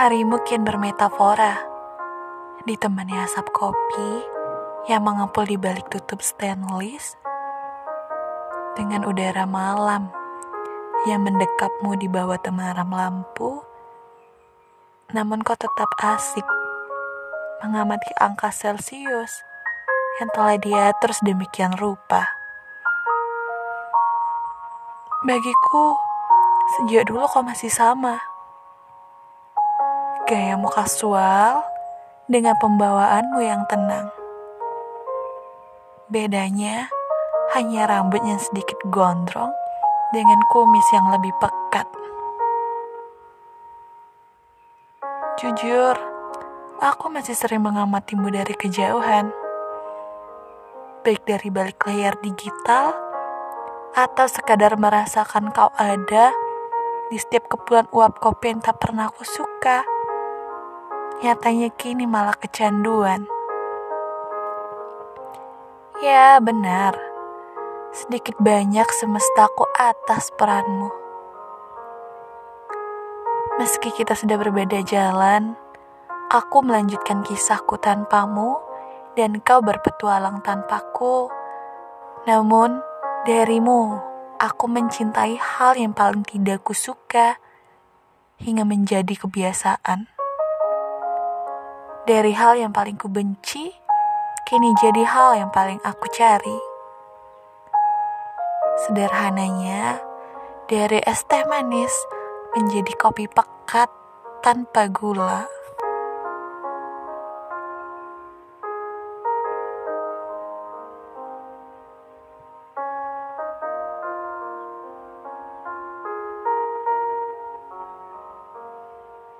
Harimu kian bermetafora, ditemani asap kopi yang mengepul di balik tutup stainless dengan udara malam yang mendekapmu di bawah temaram lampu, namun kau tetap asik mengamati angka Celcius yang telah diatur sedemikian rupa. Bagiku, sejak dulu kau masih sama. Gayamu kasual dengan pembawaanmu yang tenang. Bedanya hanya rambut yang sedikit gondrong dengan kumis yang lebih pekat. Jujur, aku masih sering mengamatimu dari kejauhan. Baik dari balik layar digital atau sekadar merasakan kau ada di setiap kepulan uap kopi yang tak pernah aku suka. Nyatanya kini malah kecanduan. Ya benar, sedikit banyak semestaku atas peranmu. Meski kita sudah berbeda jalan, aku melanjutkan kisahku tanpamu dan kau berpetualang tanpaku. Namun, darimu, aku mencintai hal yang paling tidak kusuka hingga menjadi kebiasaan. Dari hal yang paling kubenci, kini jadi hal yang paling aku cari. Sederhananya, dari es teh manis menjadi kopi pekat tanpa gula.